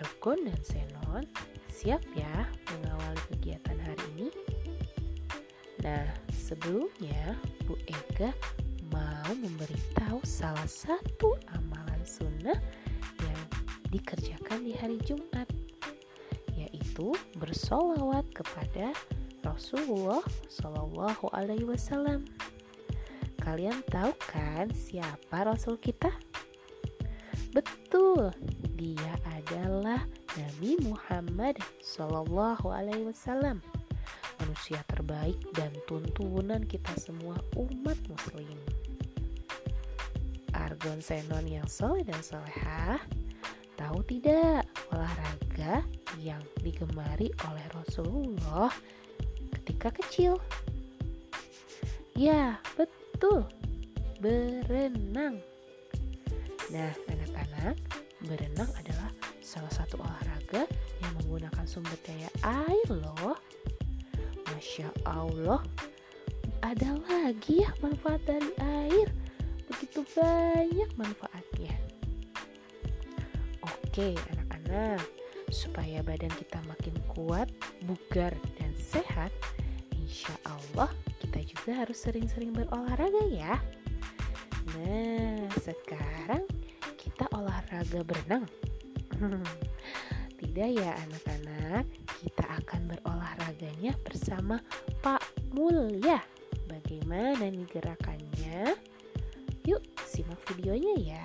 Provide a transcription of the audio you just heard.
Argon dan Xenon siap ya mengawali kegiatan hari ini? Nah, sebelumnya Bu Ega mau memberitahu salah satu amalan sunnah yang dikerjakan di hari Jumat, yaitu bersolawat kepada Rasulullah Shallallahu Alaihi Wasallam. Kalian tahu kan siapa Rasul kita? Betul, dia adalah Nabi Muhammad Shallallahu Alaihi Wasallam, manusia terbaik dan tuntunan kita semua umat Muslim. Argon Senon yang soleh dan solehah, tahu tidak olahraga yang digemari oleh Rasulullah ketika kecil? Ya, Betul, berenang. Nah, anak-anak, berenang adalah salah satu olahraga yang menggunakan sumber daya air loh. Masya Allah, ada lagi ya manfaat dari air. Begitu banyak manfaatnya. Oke, anak-anak, supaya badan kita makin kuat, bugar, dan sehat, insya Allah kita juga harus sering-sering berolahraga ya. Nah, sekarang olahraga berenang. Tidak ya anak-anak, kita akan berolahraganya bersama Pak Mul ya. Bagaimana nih gerakannya? Yuk simak videonya ya.